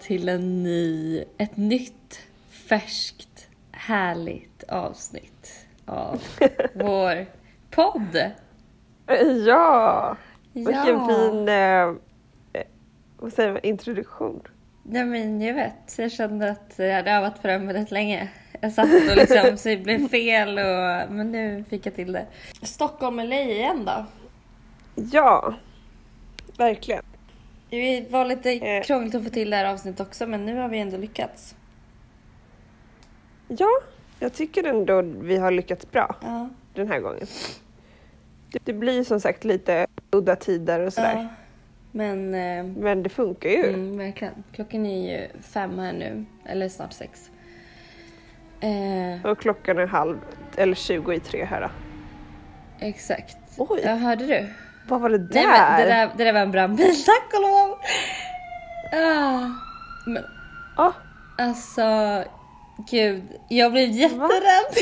till en ny, ett nytt färskt härligt avsnitt av vår podd. Ja! Vilken Ja. fin eh, eh, vad säger man, introduktion. Nej men jag vet, jag kände att jag hade övat på här rätt länge. Jag satt och liksom, så det blev fel och, men nu fick jag till det. Stockholm eller igen då? Ja, verkligen. Det var lite Eh. krångligt att få till det här avsnittet också men nu har vi ändå lyckats. Ja, jag tycker ändå vi har lyckats bra Ja. den här gången. Det, blir som sagt lite udda tider och sådär. ja. Men eh, Men det funkar ju. Mm, verkligen. Klockan är ju fem här nu, eller snart sex. Eh, Och klockan är halv, eller 20 i tre här. Då. exakt. Oj, Ja, hörde du? Vad var det där? Nej, men det där? Det där var en brandbil, tack och lov! Ah, men Ah, alltså, gud, jag blev jätterädd.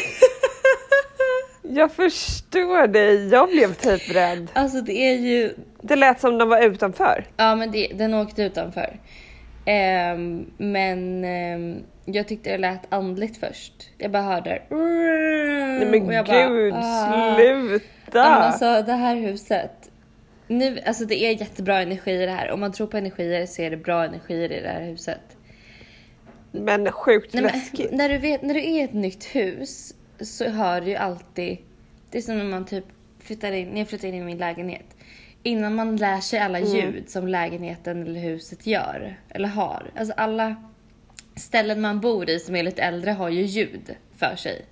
jag förstår dig, jag blev typ rädd. alltså det är ju, Det lät som de var utanför. ja men det, den åkte utanför. Ehm, men ehm, jag tyckte det lät andligt först. Jag bara hörde Nej men jag bara, gud, ah. sluta! Ja, alltså det här huset. Nu, alltså det är jättebra energi i det här. Om man tror på energier så är det bra energier i det här huset. Men sjukt Nej, men, läskigt. när, du vet, när du är i ett nytt hus så hör du ju alltid... Det är som när man typ flyttar in, när jag flyttar in i min lägenhet. Innan man lär sig alla Mm. ljud som lägenheten eller huset gör, eller har. Alltså alla ställen man bor i som är lite äldre har ju ljud för sig.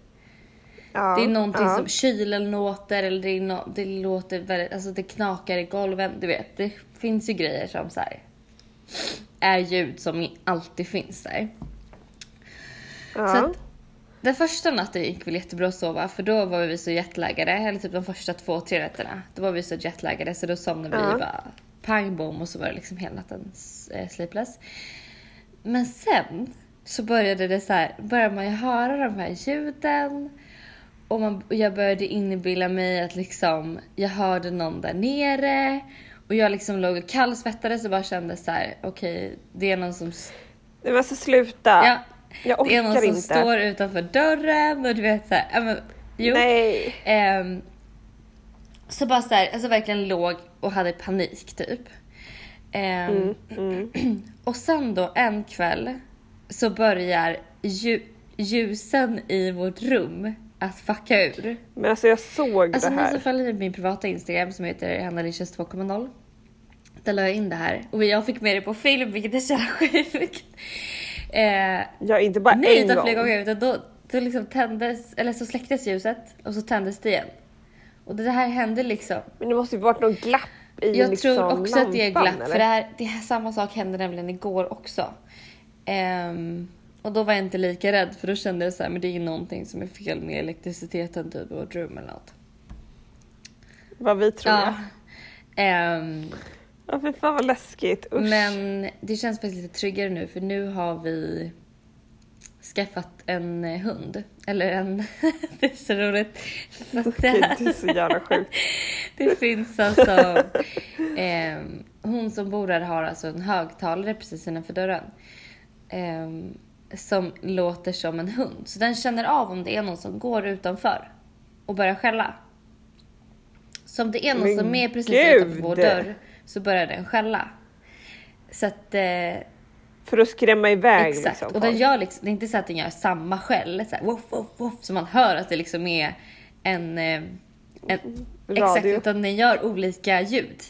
Ja, Det är någonting ja. som kylen låter eller det, är no, det låter väldigt, alltså det knakar i golven. Du vet, det finns ju grejer som så här, är ljud som alltid finns där. Ja. Så att, den första natten gick väl jättebra att sova för då var vi så jetlaggade, eller typ de första två, tre nätterna. Då var vi så jetlaggade så då somnade vi bara pang bom och så var det liksom hela natten eh, sleepless. Men sen så började det så här, började man ju höra de här ljuden och, man, jag började inbilla mig att liksom jag hörde någon där nere och jag liksom låg och kallsvettades och bara kände så här: okej det är någon som s- Nej men alltså sluta. ja, jag det är någon orkar som inte. står utanför dörren och du vet såhär, ja men jo. Nej. Ehm, så bara såhär, alltså verkligen låg och hade panik typ. Ehm, Mm, mm. Och sen då en kväll så börjar lju- ljusen i vårt rum att fucka ur. Men alltså jag såg Alltså det ni här. som följer min privata Instagram som heter Hannalicious 2.0. Där la jag in det här och jag fick med det på film vilket är så jävla sjukt. Eh, Ja inte bara Nej, en gång. flera gånger. Utan då, då liksom tändes, eller så släcktes ljuset och så tändes det igen. Och det här hände liksom. Men det måste ju varit någon glapp i Jag liksom tror också att det är lampan, glapp. eller? För det här, det här, samma sak hände nämligen igår också. Ehm, och då var jag inte lika rädd för då kände jag så här, men det är någonting som är fel med elektriciteten typ i vårt rum eller något. Vad vi tror. Ja. Ehm, Ja fy fan vad läskigt. Usch. men det känns faktiskt lite tryggare nu för nu har vi skaffat en eh, hund. Eller en... det är så roligt. Att det Okej, här- det är så jävla sjukt. Det finns alltså... ehm, hon som bor där har alltså en högtalare precis innanför dörren. ehm, som låter som en hund. Så den känner av om det är någon som går utanför och börjar skälla. Så om det är någon Men som är precis gud! utanför vår dörr så börjar den skälla. Så att... Eh, För att skrämma iväg Exakt, liksom. och den gör liksom, det är inte så att den gör samma skäll, så här, woof, woof, woof, så man hör att det liksom är en... eh, en exakt, Radio. utan den gör olika ljud.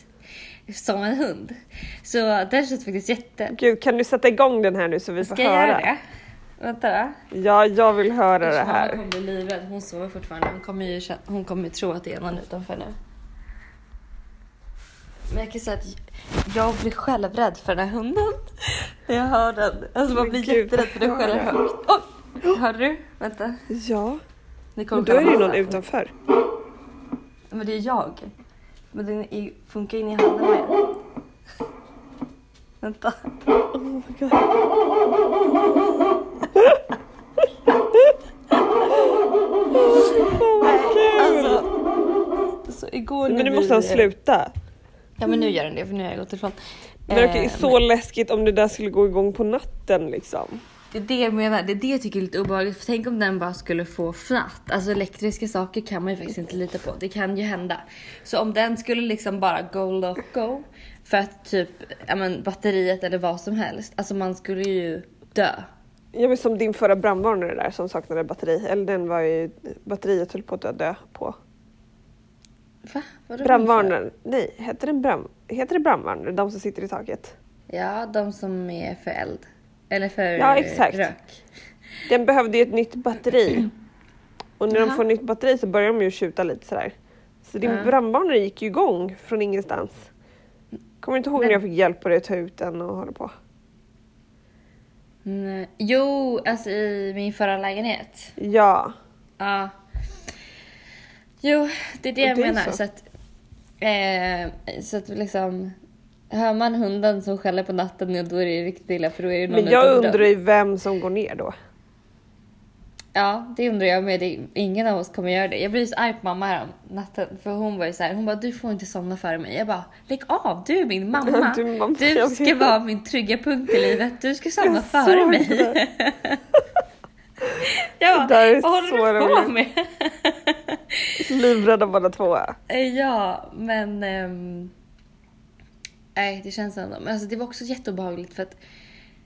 Som en hund. Så den känns faktiskt jätte... Gud kan du sätta igång den här nu så vi får Ska jag höra? göra det? Vänta då. Ja jag vill höra det Mamma här. kommer bli livrädd, hon sover fortfarande. Hon kommer ju hon kommer ju tro att det är någon utanför nu. Men jag kan säga att jag blir själv rädd för den här hunden. När jag hör den. Alltså man blir gud, jätterädd för den skäller det. högt. Oj! Hörde du? Vänta. Ja, Det kommer men då är det ju någon utanför. Men det är jag. Men den är, funkar in i handen med. Vänta. Oh my god. Alltså. Så igår när Men nu vi- måste han sluta. Ja men nu gör den det för nu har jag gått ifrån. Men okej, Eh, så läskigt om det där skulle gå igång på natten liksom. Det är det jag menar, det är det jag tycker är lite obehagligt. För tänk om den bara skulle få fnatt. Alltså elektriska saker kan man ju faktiskt inte lita på. Det kan ju hända. Så om den skulle liksom bara go loco för att typ, ja men batteriet eller vad som helst. Alltså man skulle ju dö. Jag vet som din förra brandvarnare där som saknade batteri. Eller den var ju, batteriet höll på att dö på. Va? Vadå Brandvarnare, nej, heter, den brand, heter det brandvarnare? De som sitter i taket? Ja, de som är för eld. Eller för Ja, exakt. rök. Den behövde ju ett nytt batteri. Och när de Jaha. får nytt batteri så börjar de ju tjuta lite sådär. Så din Ja. brandvarnare gick ju igång från ingenstans. Kommer du inte ihåg Men- när jag fick hjälp på det att ta ut den och hålla på? Nej. Jo, alltså i min förra lägenhet. Ja. Ja. Jo, det är det Och jag det menar. så. Så. att, eh, så att liksom, hör man hunden som skäller på natten, ja, då är det riktigt illa för då är det någon Men jag undrar ju vem som går ner då. Ja, det undrar jag med. Det, ingen av oss kommer göra det. Jag blev så arg på mamma här om natten för hon var ju så här, hon bara du får inte somna före mig. Jag bara lägg av, du är min mamma. Du mamma, Du ska vara min trygga punkt i livet. Du ska somna före mig. det. jag Det där är vad håller du på med? Livrädda båda två. Ja, men... ehm, nej, det känns ändå... Men alltså, det var också jätteobehagligt för att...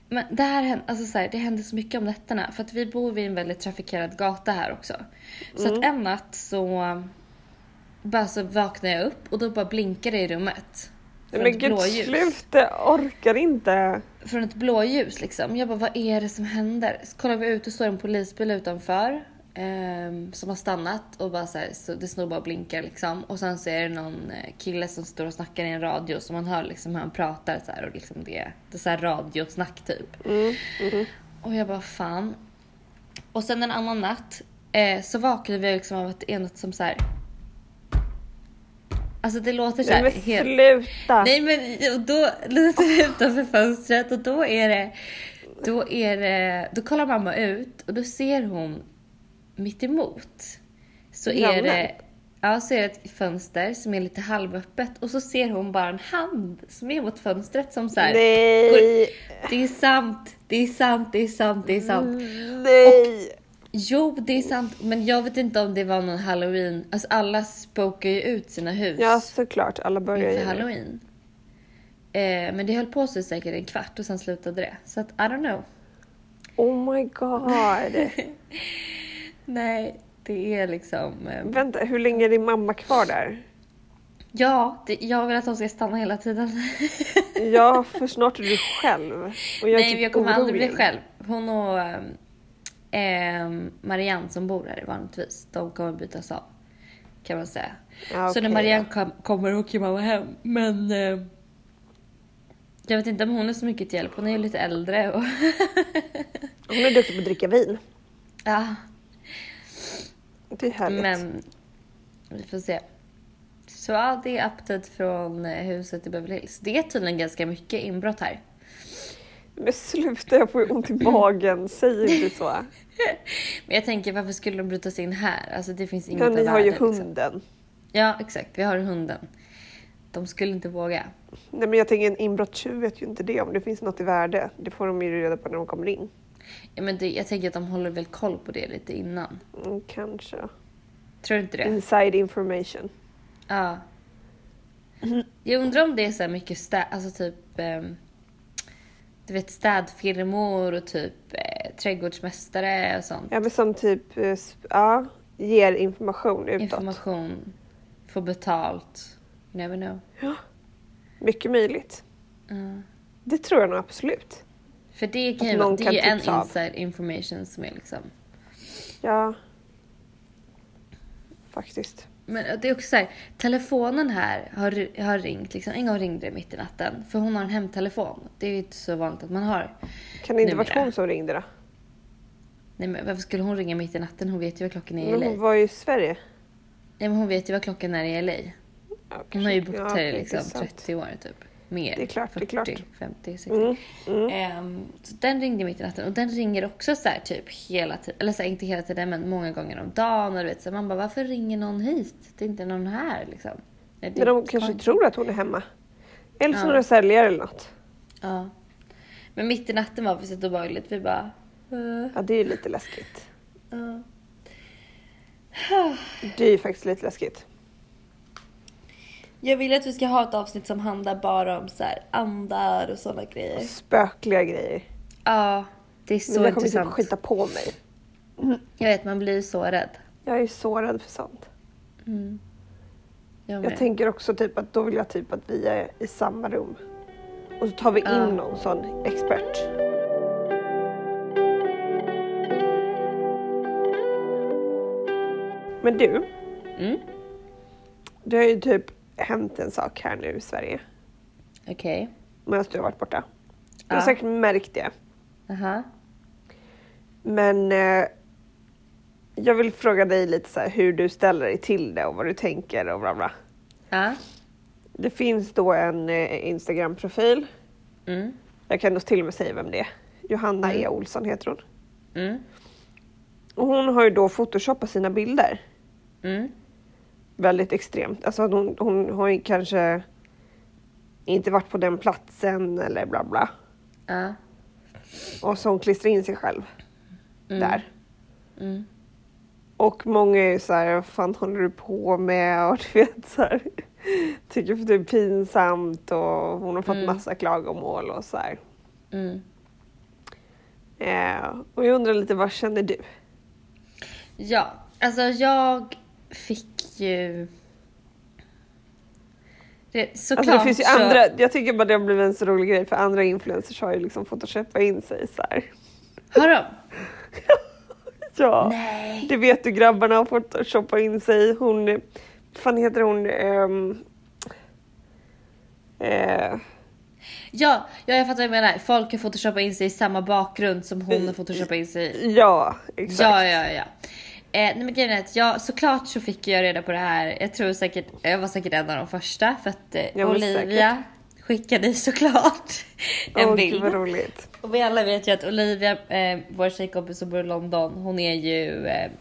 Men det här alltså så här, det hände så mycket om nätterna. För att vi bor vid en väldigt trafikerad gata här också. Så Mm. att en natt så... Bara så vaknade jag upp och då bara blinkade det i rummet. Från men ett gud blåljus. sluta, orkar inte. Från ett blåljus liksom. Jag bara, vad är det som händer? Så kollar vi ut och står en polisbil utanför. Ehm, som har stannat och bara så, här, så det snor bara och blinkar liksom. Och sen så är det någon eh, kille som står och snackar i en radio så man hör liksom hur han pratar så här och liksom det, det är så här radiosnack typ. Mm, mhm. Och jag bara fan. Och sen en annan natt eh, så vaknade vi liksom av att det är något som så här. Alltså det låter så Nej men helt... sluta. Nej men då låter det utanför fönstret och då är det, då är det, då kollar mamma ut och då ser hon mitt emot. Så är det, ja så är det ett fönster som är lite halvöppet och så ser hon bara en hand som är mot fönstret som så här, Nej. det är sant, det är sant, det är sant, det är sant. Nej. Jo, det är sant, men jag vet inte om det var någon halloween. Alltså alla spokar ju ut sina hus Ja såklart, alla börjar ju halloween. Eh, men det höll på sig säkert en kvart och sen slutade det. Så att I don't know. Oh my god. Nej, det är liksom... Eh, Vänta, hur länge är din mamma kvar där? ja, det, jag vill att de ska stanna hela tiden. Ja, för snart är du själv. Och jag Nej, typ jag kommer aldrig bli orolig. själv. Hon och eh, Marianne som bor här vanligtvis, de kommer bytas av. Kan man säga. Ja, Så när Marianne kom, kommer åker mamma hem. Men eh, jag vet inte om hon är så mycket till hjälp. Hon är ju lite äldre och Hon är duktig på att dricka vin. ja, Det är härligt. men vi får se. Så ja, det är update från huset i Beverly Hills. Det är tydligen ganska mycket inbrott här. Men sluta, jag får ju ont i magen. Säg inte så. Men jag tänker varför skulle de bryta sig in här? Alltså det finns inget Ja, ni har ju liksom. hunden. Ja exakt, vi har hunden. De skulle inte våga. Nej men jag tänker en inbrottstjuv vet ju inte det. Om det finns något i värde. Det får de ju reda på när de kommer in. Ja, men det, jag tänker att de håller väl koll på det lite innan. Mm, kanske. Tror du inte det? Inside information. Ja. Jag undrar om det är så här mycket städ, alltså typ ehm, du vet städfirmor och typ eh, trädgårdsmästare och sånt. Ja men som typ, eh, ja, ger information utåt. Information, får betalt. You never know. Mycket möjligt. Ja. Det tror jag nog absolut. För det kan ju vara, det är ju en av. inside information som är liksom. Ja. Faktiskt. Men det är också så här, telefonen här har, har ringt liksom. En gång ringde det mitt i natten. För hon har en hemtelefon. Det är ju inte så vanligt att man har. Kan det inte Numera. varit hon som ringde då? Nej men varför skulle hon ringa mitt i natten? Hon vet ju vad klockan är i Men LA. hon var ju i Sverige. Nej men hon vet ju vad klockan är i LA. Ja, Hon har ju bott Ja, här i liksom det är sant. 30 år typ. Mer. Det är klart, det är 40, klart. 50, 60. Mm, mm. Ehm, så den ringde mitt i natten och den ringer också så här typ hela tiden. Eller så här, inte hela tiden men många gånger om dagen. Och du vet, så man bara varför ringer någon hit? Det är inte någon här liksom. Det Men de kanske inte- tror att hon är hemma. Eller så Ja. några säljare eller något. Ja. Men mitt i natten var det så obehagligt. Vi bara... eh, Ja, det är ju lite läskigt. ja. Det är ju faktiskt lite läskigt. Jag vill att vi ska ha ett avsnitt som handlar bara om så här andar och sådana grejer. Spökliga grejer. Ja, det är så Men jag kommer typ intressant. skita på mig. Jag vet, man blir så rädd. Jag är så rädd för sånt. Mm. Jag Jag tänker också typ att då vill jag typ att vi är i samma rum. Och så tar vi in Ja. någon sån expert. Men du, Mm. det har ju typ hänt en sak här nu i Sverige. Okej. Medan du har varit borta. Du har Ja. säkert märkt det. Aha. Men eh, jag vill fråga dig lite så här hur du ställer dig till det och vad du tänker och bla bla. Ja. Det finns då en eh, Instagram-profil. Mm. Jag kan nog till och med säga vem det är. Johanna Mm. E. Olsson heter hon. Mm. Och hon har ju då photoshopat sina bilder. Mm. Väldigt extremt. Alltså att hon, hon har ju kanske inte varit på den platsen eller bla bla. Ja. Och så hon klistrar in sig själv Mm. där. Mm. Och många är ju så här, vad fan håller du på med? Och du vet så här, tycker för det är pinsamt och hon har fått Mm. massa klagomål och så här. Mm. Eh, och jag undrar lite, vad känner du? Ja, alltså jag fick ju... Det, såklart Alltså det finns ju så... andra, jag tycker bara det har blivit en så rolig grej för andra influencers har ju liksom photoshopat in sig så här. Har de? Ja, Nej. det vet du grabbarna har photoshopat in sig. Hon, vad fan heter hon? Ehm, eh, Ja, ja, jag fattar vad du menar. Folk har photoshopat in sig i samma bakgrund som hon har photoshopat in sig i. ja, exakt. Ja, ja, ja. Eh, nej men grejen är att jag, såklart så fick jag reda på det här. Jag tror säkert, jag var säkert en av de första för att eh, Olivia skickade ju såklart en Åh, bild. Vad roligt. Och vi alla vet ju att Olivia, eh, vår tjejkompis som bor i London, hon är ju... Eh,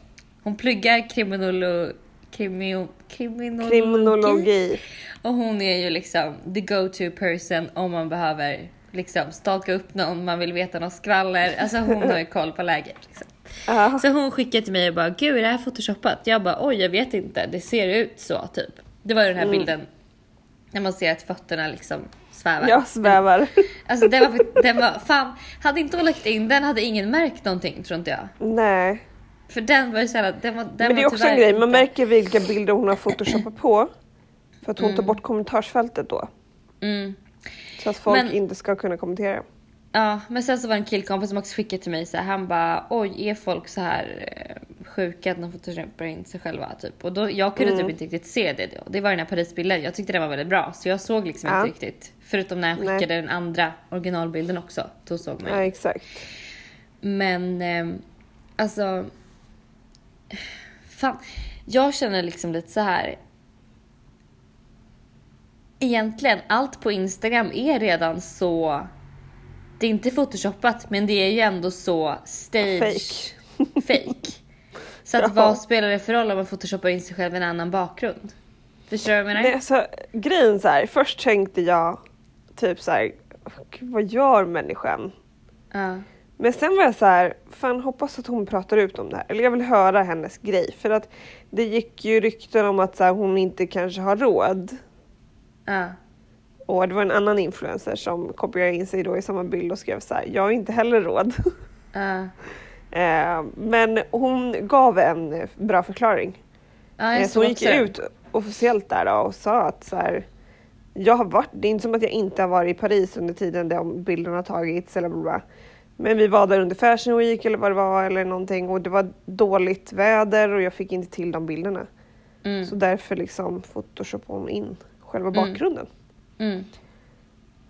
hon pluggar kriminolo, krimio, kriminologi. Kriminologi. Och hon är ju liksom the go-to person om man behöver liksom stalka upp någon, man vill veta något skvaller. Alltså hon har ju koll på läget. Liksom. Ja, Så hon skickade till mig och bara gud är det här photoshoppat? Jag bara oj jag vet inte, det ser ut så typ. Det var ju den här Mm. bilden när man ser att fötterna liksom svävar. jag svävar. Alltså den var, den var fan, hade inte hon lagt in den hade ingen märkt någonting tror inte jag. Nej. För den var ju såhär, den var, den Men det är också en grej, man märker vilka bilder hon har photoshopat på. För att hon tar Mm. bort kommentarsfältet då. Mm. Så att folk Men- inte ska kunna kommentera. Ja, men sen så var det en killkompis som också skickade till mig så här, han bara oj är folk så här eh, sjuka att de photoshopar in sig själva typ. Och då, jag kunde Mm. typ inte riktigt se det då. Det var den här Parisbilden, jag tyckte den var väldigt bra så jag såg liksom Ja. inte riktigt. Förutom när Nej. skickade den andra originalbilden också, då såg man ju. Ja, exakt. Men ehm, alltså. Fan, jag känner liksom lite så här. Egentligen allt på Instagram är redan så. Det är inte photoshoppat men det är ju ändå så stage Fake. fake. Så att Ja. vad spelar det för roll om man photoshoppar in sig själv i en annan bakgrund? Förstår du vad jag menar? Nej, alltså, grejen så här, först tänkte jag typ så här, "Gud, vad gör människan? Ja. Men sen var jag så här, fan hoppas att hon pratar ut om det här. Eller jag vill höra hennes grej. För att det gick ju rykten om att så här, hon inte kanske har råd. Ja. Och det var en annan influencer som kopierade in sig då i samma bild och skrev så här, jag har inte heller råd. Eh, Men hon gav en bra förklaring. Jag Så hon gick också ut officiellt där då och sa att så här, jag har varit, det är inte som att jag inte har varit i Paris under tiden de bilderna har tagits eller bla. Men vi var där under Fashion Week eller vad det var eller någonting och det var dåligt väder och jag fick inte till de bilderna. Mm. Så därför liksom photoshopade hon in själva Mm. bakgrunden. Mm.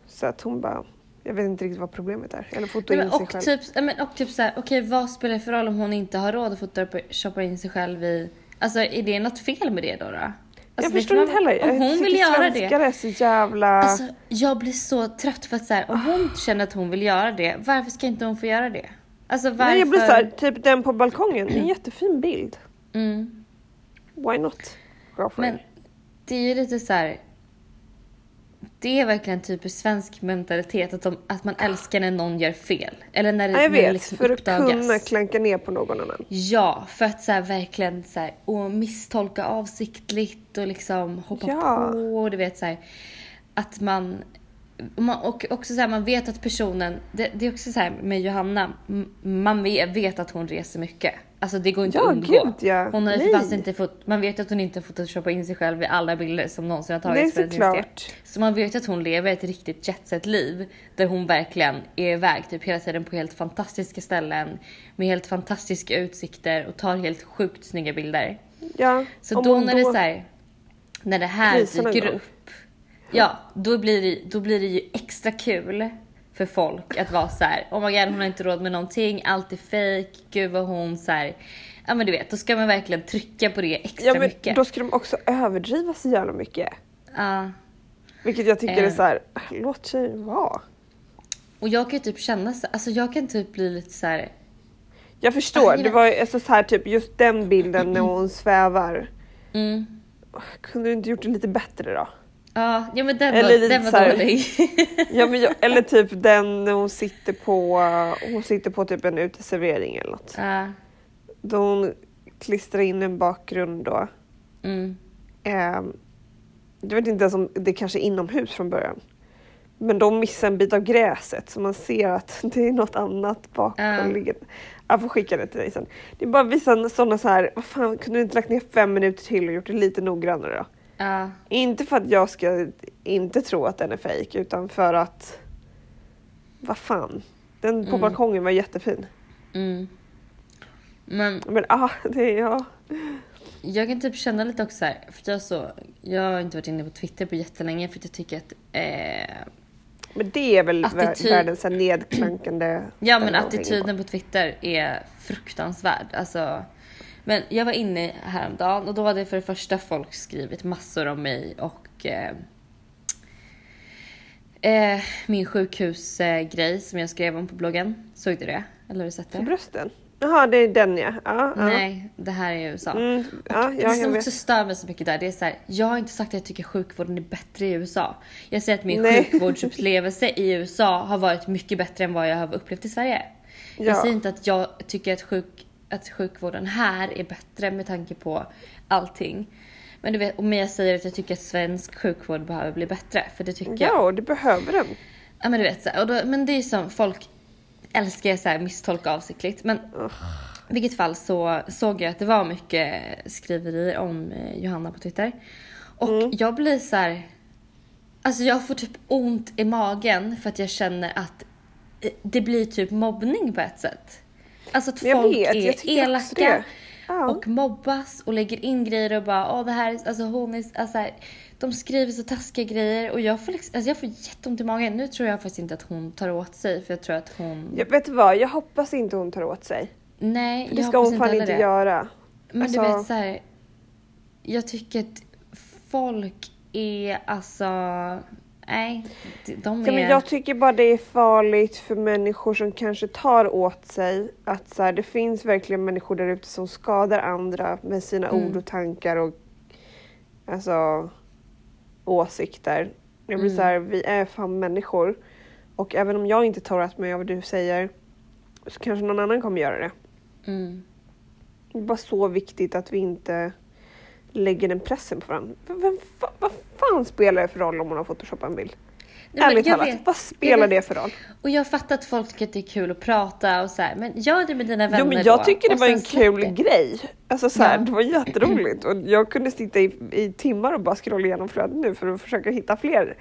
Så att hon bara, jag vet inte riktigt vad problemet är. Eller foto Nej, in sig och, själv. typ, men, och typ såhär, okej vad spelar det för roll om hon inte har råd att photoshoppa in sig själv i... Alltså är det något fel med det då? då? Alltså, jag förstår inte heller. Om hon vill göra det. är så jävla... Alltså jag blir så trött för att såhär, om hon känner att hon vill göra det, varför ska inte hon få göra det? Alltså varför? Nej, jag blir så här, typ den på balkongen, en jättefin bild. Mm. Why not? Girlfriend. Men det är ju lite så här. Det är verkligen typiskt svensk mentalitet att, de, att man älskar när någon gör fel. Eller när, Ja, jag när det vet, liksom för att uppdagas. kunna klanka ner på någon annan. Ja, för att så här, verkligen så här, och misstolka avsiktligt och liksom hoppa Ja. på. Och du vet så här, att man... och också så här, man vet att personen, det, det är också så här med Johanna, man vet, att hon reser mycket. Alltså det går inte Ja, att undgå. gud, ja. Hon har Nej. fast inte fått, man vet att hon inte photoshopat in sig själv i alla bilder som någonsin har Nej, tagits för hennes del. såklart. Så man vet att hon lever ett riktigt jetset liv där hon verkligen är iväg typ hela tiden på helt fantastiska ställen med helt fantastiska utsikter och tar helt sjukt snygga bilder. Ja, Så då när det så här, när det här dyker upp, ja, då blir, det, då blir det ju extra kul för folk att vara så här, oh my god hon har inte råd med någonting, allt är fake, gud vad hon så här, ja men du vet, då ska man verkligen trycka på det extra Ja men mycket. då ska de också överdriva så jävla mycket. Ja. Vilket jag tycker är Eh. så här, låt tjejen vara. Och jag kan ju typ känna så, alltså jag kan typ bli lite så här. Jag förstår, Ah, det var ju alltså så här typ just den bilden när hon svävar. Mm. Kunde du inte gjort det lite bättre då? Ja, ja men den Eller var, den var här- dålig. Ja, men jag, eller typ den när hon sitter på, hon sitter på typ en uteservering eller något. Ja. Då hon klistrar in en bakgrund då. mm. Ehm, jag vet inte ens om det kanske är inomhus från början. Men de missar en bit av gräset så man ser att det är något annat bakomliggande. Jag får skicka det till dig sen. Det är bara vissa sådana så här, vad fan kunde du inte lagt ner fem minuter till och gjort det lite noggrannare då? Ja. Inte för att jag ska inte tro att den är fejk utan för att, vad fan. Den på Mm. balkongen var jättefin. Mm. Men Men ah, det är ja. jag kan typ känna lite också så här, för jag, så, jag har inte varit inne på Twitter på jättelänge för att jag tycker att eh, Men det är väl Attityd- världens nedklankande Ja men ställe att hänga på. attityden på Twitter är fruktansvärd. Alltså, men jag var inne häromdagen och då hade för det första folk skrivit massor om mig och eh, eh, min sjukhusgrej grej som jag skrev om på bloggen. Såg du det? Eller har du sett För det? brösten? Jaha, det är den ja. ja, ja. Nej, det här är USA. Mm, ja, det som också stör mig så mycket där, det är så här, jag har inte sagt att jag tycker sjukvården är bättre i USA. Jag säger att min Nej. sjukvårdsupplevelse i USA har varit mycket bättre än vad jag har upplevt i Sverige. Jag Ja. säger inte att jag tycker att, sjuk, att sjukvården här är bättre med tanke på allting. Men du vet, och jag säger att jag tycker att svensk sjukvård behöver bli bättre. För det tycker jag. Ja, det behöver den. Ja men du vet så här, och då, men det är som folk älskar så här misstolka avsiktligt. Men i vilket fall så såg jag att det var mycket skriverier om eh, Johanna på Twitter. Och jag blir så här. Alltså jag får typ ont i magen för att jag känner att eh, det blir typ mobbning på ett sätt. Alltså att jag folk vet, jag är elaka. Ja. och mobbas och lägger in grejer och bara åh det här, är- alltså hon är, alltså här, de skriver så taskiga grejer och jag får liksom, alltså jag får jätteont i magen. Nu tror jag faktiskt inte att hon tar åt sig för jag tror att hon, Jag vet du vad, jag hoppas inte hon tar åt sig. nej Det jag ska hoppas hon fan inte göra. Men Alltså- du vet så här, jag tycker att folk är alltså, nej, de- är... Ja, men jag tycker bara det är farligt för människor som kanske tar åt sig att så här, det finns verkligen människor där ute som skadar andra med sina Mm. ord och tankar och alltså åsikter. Jag blir Mm. så här, vi är fan människor och även om jag inte tar åt mig av vad du säger så kanske någon annan kommer göra det. mm. Det är bara så viktigt att vi inte lägger den pressen på varandra. Vem, fa- vad fan spelar det för roll om man har photoshopat en bild? Nej, Ärligt talat, vet. vad spelar det för roll? Och jag fattar att folk tycker att det är kul att prata och så här, men gör det med dina vänner Jo men jag då, tycker det var en kul det. grej. Alltså så här, Ja. det var jätteroligt och jag kunde sitta i, i timmar och bara scrolla igenom flödet nu för att försöka hitta fler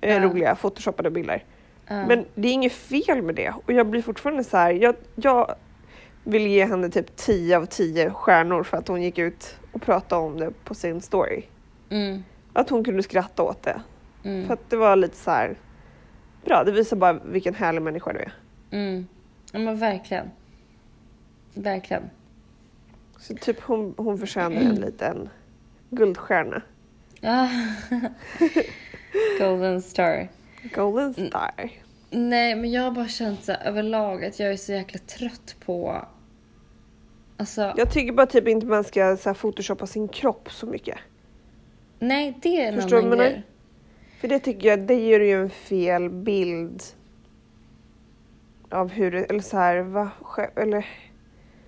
eh, Ja. roliga photoshopade bilder. Ja. Men det är inget fel med det och jag blir fortfarande så här, jag, jag vill ge henne typ 10 av 10 stjärnor för att hon gick ut och pratade om det på sin story. Mm, Att hon kunde skratta åt det. mm, För att det var lite så här bra, det visar bara vilken härlig människa du är. mm. Ja men verkligen. Verkligen. Så typ hon, hon förtjänar en liten guldstjärna. Ja. Golden star. Golden star. Nej men jag har bara känt så här, överlag att jag är så jäkla trött på... Alltså, Jag tycker bara typ inte man ska så här, photoshoppa sin kropp så mycket. nej det är en Förstår annan grej. För det tycker jag, det ger ju en fel bild av hur eller så här, va, eller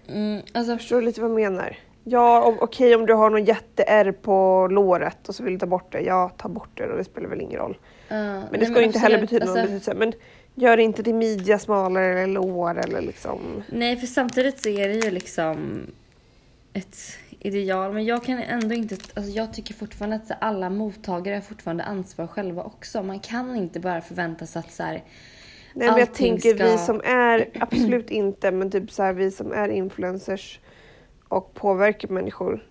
Mm, alltså, förstår du lite vad jag menar? Ja, okej om du har någon jätte-R på låret och så vill du ta bort det, ja ta bort det och det spelar väl ingen roll. Men nej, det ska ju inte heller absolut, betyda någon alltså, betydelse. Men gör inte din midja smalare eller lår eller liksom. Nej, för samtidigt så är det ju liksom ett ideal. Men jag kan ändå inte, alltså jag tycker fortfarande att alla mottagare har fortfarande ansvar själva också. Man kan inte bara förvänta sig att så här, Nej men jag tänker ska- vi som är, absolut inte, men typ så här vi som är influencers och påverkar människor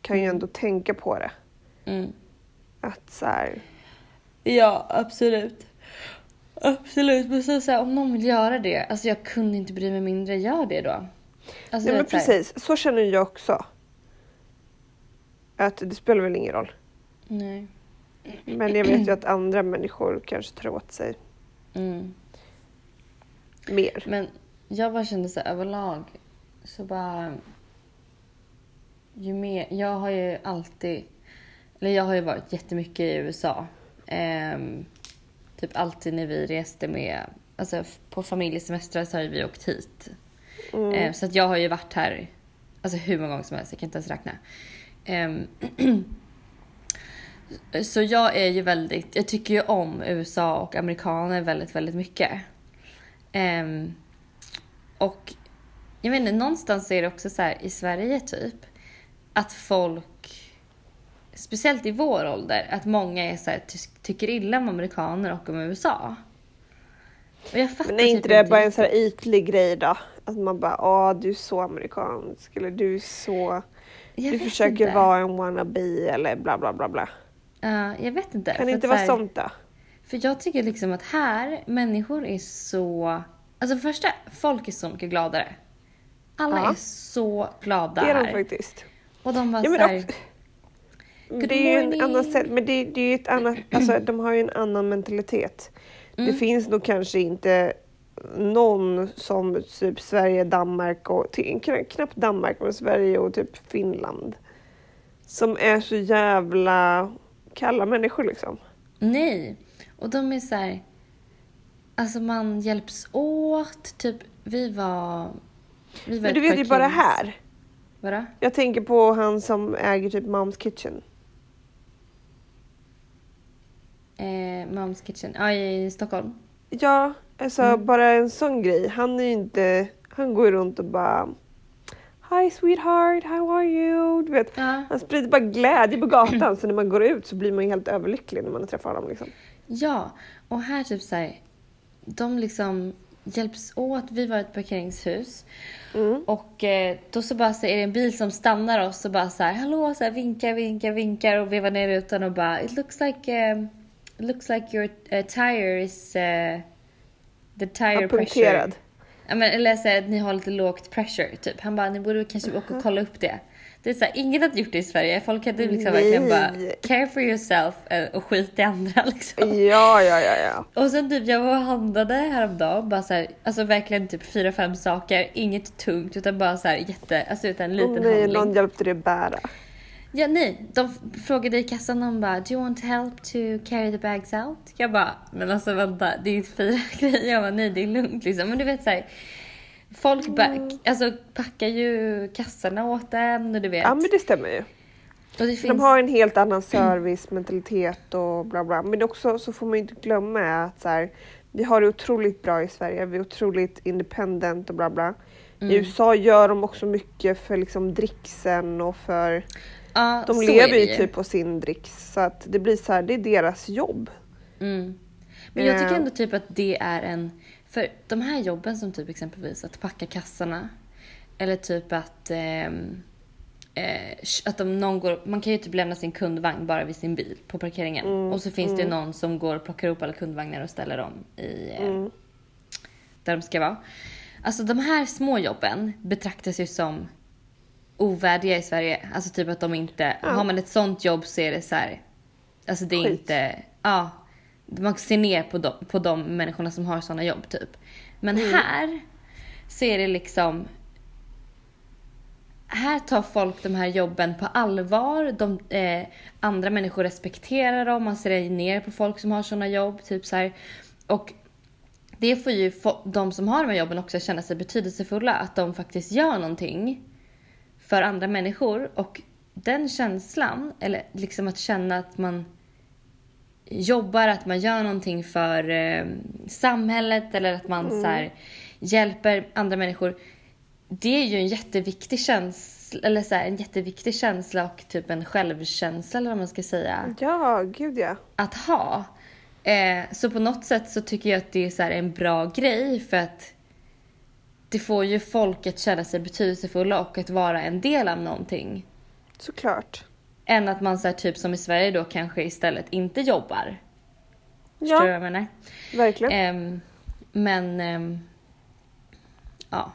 kan ju ändå tänka på det. mm. Att så här, Ja, absolut. Absolut, men så, så här, om någon vill göra det, alltså jag kunde inte bry mig mindre, gör det då. Alltså, nej men vet, så precis, så känner jag också. Att det spelar väl ingen roll. Nej. Men jag vet ju att andra människor kanske tar åt sig Mm. mer. Men jag bara kände så här, överlag så bara... Ju mer, jag har ju alltid... Eller jag har ju varit jättemycket i USA. Ehm, typ alltid när vi reste med... Alltså på familjesemestrar så har vi åkt hit. Mm. Ehm, så att jag har ju varit här alltså hur många gånger som helst, jag kan inte ens räkna. Ehm, så jag är ju väldigt, jag tycker ju om USA och amerikaner väldigt, väldigt mycket. Ehm, och jag vet inte, någonstans är det också så här i Sverige typ att folk, speciellt i vår ålder, att många är så här, ty- tycker illa om amerikaner och om USA. Och jag fattar Men är inte typ det bara en riktigt. så här ytlig grej då? Att man bara, åh du är så amerikansk eller du är så, Jag du försöker inte. vara en wannabe eller bla bla bla bla. Ja, jag vet inte. Kan det inte vara så här- sånt då? För jag tycker liksom att här, människor är så... Alltså för första, folk är så mycket gladare. Alla Ja. är så glada Det är de här. faktiskt. Och de bara Ja, men såhär... Good det är ju en morning. annan sätt, men det, det är ju ett annat, alltså de har ju en annan mentalitet. Det Mm. finns nog kanske inte någon som typ Sverige, Danmark och knappt Danmark men Sverige och typ Finland. Som är så jävla kalla människor liksom. Nej. Och de är så här. Alltså man hjälps åt. Typ, vi var... Vi var Men du vet ju bara här. Vadå? Jag tänker på han som äger typ Mom's Kitchen. Eh, Mom's Kitchen. Ja, i Stockholm. Ja, alltså Mm. bara en sån grej. Han är ju inte, han går runt och bara Hi sweetheart, how are you? Du vet, Ja. han sprider bara glädje på gatan så när man går ut så blir man helt överlycklig när man träffar honom. Liksom. Ja, och här typ så här, de liksom hjälps åt. Vi var i ett parkeringshus Mm. och eh, då så bara så är det en bil som stannar oss och bara så här, hallå, så här, vinkar, vinkar, vinkar och vevar ner rutan och bara, it looks like, it looks like your uh, tire is, uh, the tire Ja, pressure. Ja, men, eller så att ni har lite lågt pressure, typ. Han bara, ni borde kanske åka och kolla upp det. Det är så här, ingen hade gjort det i Sverige. Folk hade liksom Nej. verkligen bara, care for yourself eh, och skit i andra liksom. Ja, ja, ja, ja. Och sen typ jag var och handlade häromdagen, bara så här, alltså verkligen typ fyra, fem saker, inget tungt utan bara så här jätte, alltså utan en liten nej, handling. någon hjälpte dig bära. Ja nej, de frågade i kassan, de bara Do you want help to carry the bags out? Jag bara, men alltså vänta, det är ju fyra grejer. Jag bara, nej det är lugnt liksom. Men du vet så här, folk Mm. ba- alltså, packar ju kassarna åt en och du vet. Ja, men det stämmer ju. det De finns... har en helt annan servicementalitet och bla bla. Men också så får man ju inte glömma att så här, vi har det otroligt bra i Sverige. Vi är otroligt independent och bla bla. Mm. I USA gör de också mycket för liksom dricksen och för ja, De lever ju typ på sin dricks så att det blir så här, det är deras jobb. Mm. Men jag tycker Eh. ändå typ att det är en... För de här jobben som typ exempelvis att packa kassarna. Eller typ att... ehm, eh, att om någon går... Man kan ju typ lämna sin kundvagn bara vid sin bil på parkeringen. Mm, Och så finns det ju någon som går och plockar upp alla kundvagnar och ställer dem i... Eh, Mm. Där de ska vara. Alltså de här små jobben betraktas ju som ovärdiga i Sverige. Alltså typ att de inte... Ja. Har man ett sånt jobb så är det så här... Alltså det är Skit. inte... Ja. Man ser ner på de, på de människorna som har såna jobb typ. Men Mm. här så är det liksom... här tar folk de här jobben på allvar. De, eh, andra människor respekterar dem. Man ser ner på folk som har såna jobb. Typ så här. Och det får ju de som har de här jobben också känna sig betydelsefulla. Att de faktiskt gör någonting för andra människor. Och den känslan, eller liksom att känna att man jobbar, att man gör någonting för eh, samhället eller att man mm. så här, hjälper andra människor. Det är ju en jätteviktig känsla, eller så här, en jätteviktig känsla och typ en självkänsla eller vad man ska säga. Ja, gud ja. Att ha. Eh, så på något sätt så tycker jag att det är så en bra grej för att det får ju folk att känna sig betydelsefulla och att vara en del av någonting. Såklart. Än att man så här, typ som i Sverige då kanske istället inte jobbar. Ja. Förstår du vad jag menar? Verkligen. Eh, men, eh, ja.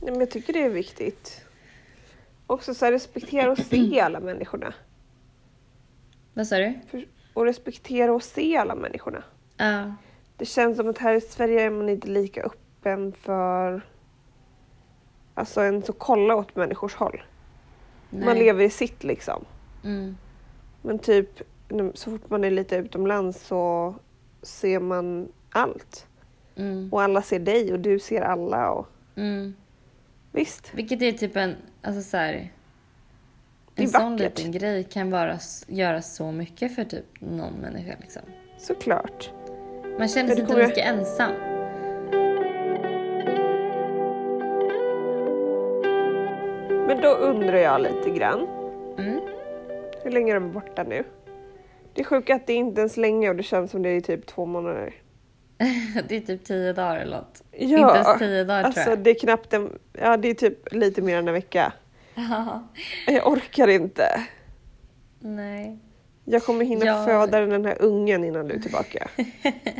Nej, men jag tycker det är viktigt. Också så här, respektera och se alla människorna. Vad sa du? För, och respektera och se alla människorna. Ja. Det känns som att här i Sverige är man inte lika öppen för alltså en så kolla åt människors håll. Nej. Man lever i sitt liksom. Mm. Men typ så fort man är lite utomlands så ser man allt. Mm. Och alla ser dig och du ser alla. Och... Mm. Visst. Vilket är typ en, alltså så här, en sån liten grej kan bara göra så mycket för typ någon människa liksom. Såklart. Man känner sig inte lika ensam. Men då undrar jag lite grann. Mm. Hur länge är de borta nu? Det är sjukt att det är inte ens länge och det känns som det är typ två månader. det är typ tio dagar eller något. Ja, inte ens tio dagar alltså, tror jag. det är knappt en, ja det är typ lite mer än en vecka. Ja. Jag orkar inte. Nej. Jag kommer hinna jag... föda den här ungen innan du är tillbaka.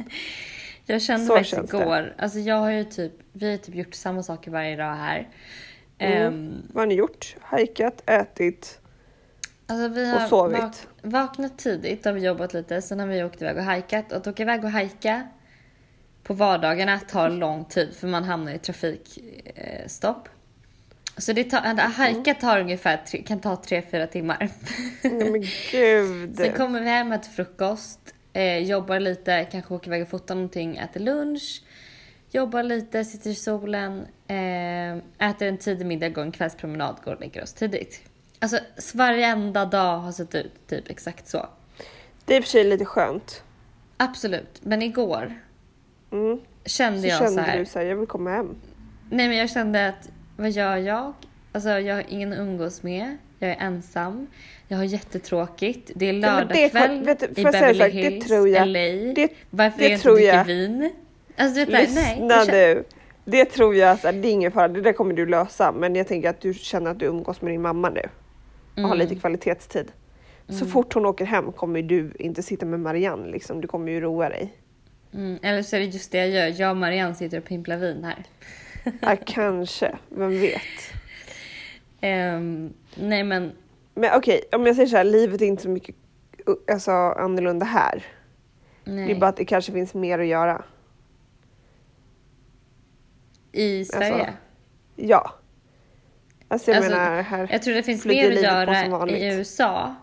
jag kände Så faktiskt igår, alltså jag har ju typ, vi har typ gjort samma saker varje dag här. Mm. Um, Vad har ni gjort? Hajkat, ätit alltså vi har och sovit? Vak vaknat tidigt, har vi jobbat lite, sen har vi åkt iväg och hajkat. Och att åka iväg och hajka på vardagarna tar lång tid för man hamnar i trafikstopp. Så det tar, att hajka tar ungefär, kan ta 3-4 timmar. Nej men gud. Sen kommer vi hem, äter frukost, eh, jobbar lite, kanske åker iväg och fotar någonting, äter lunch. Jobbar lite, sitter i solen, eh, äter en tidig middag, går en kvällspromenad, går och lägger oss tidigt. Alltså varenda dag har sett ut typ exakt så. Det är i och för sig lite skönt. Absolut, men igår mm. kände så jag kände så här. du så här, jag vill komma hem. Nej men jag kände att, vad gör jag? Alltså jag har ingen att umgås med, jag är ensam, jag har jättetråkigt, det är lördagkväll ja, i Beverly Hills, det jag, LA. Det, Varför det är jag inte dricker vin? Alltså vet, Lyssna nej, du. Det tror jag, så här, det är ingen fara, det där kommer du lösa. Men jag tänker att du känner att du umgås med din mamma nu. Och mm. har lite kvalitetstid. Så mm. fort hon åker hem kommer du inte sitta med Marianne liksom. Du kommer ju roa dig. Mm. Eller så är det just det jag gör. Jag och Marianne sitter och pimplar vin här. ja, kanske. Vem vet? Um, nej men. Men okej, okay, om jag säger så här, livet är inte så mycket alltså, annorlunda här. Nej. Det är bara att det kanske finns mer att göra. I Sverige? Alltså, ja. Alltså jag alltså, menar här. Jag tror det finns mer att göra i USA.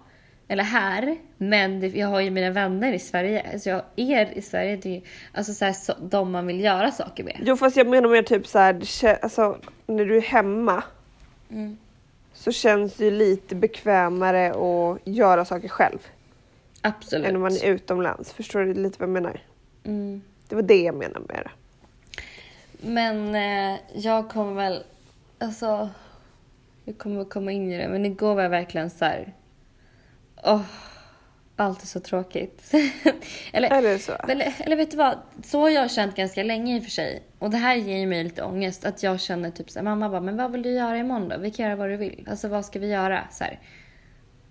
Eller här. Men jag har ju mina vänner i Sverige. Alltså jag, er i Sverige, det är alltså så här, så, de man vill göra saker med. Jo fast jag menar mer typ så här, alltså när du är hemma. Mm. Så känns det ju lite bekvämare att göra saker själv. Absolut. Än om man är utomlands. Förstår du lite vad jag menar? Mm. Det var det jag menade med det. Men eh, jag kommer väl, alltså, jag kommer komma in i det. Men igår var jag verkligen så här, åh, allt är så tråkigt. eller, är det så? Eller, eller vet du vad, så har jag känt ganska länge i och för sig. Och det här ger mig lite ångest. Att jag känner typ så här, mamma bara, men vad vill du göra imorgon då? Vi kan göra vad du vill. Alltså vad ska vi göra? Så här.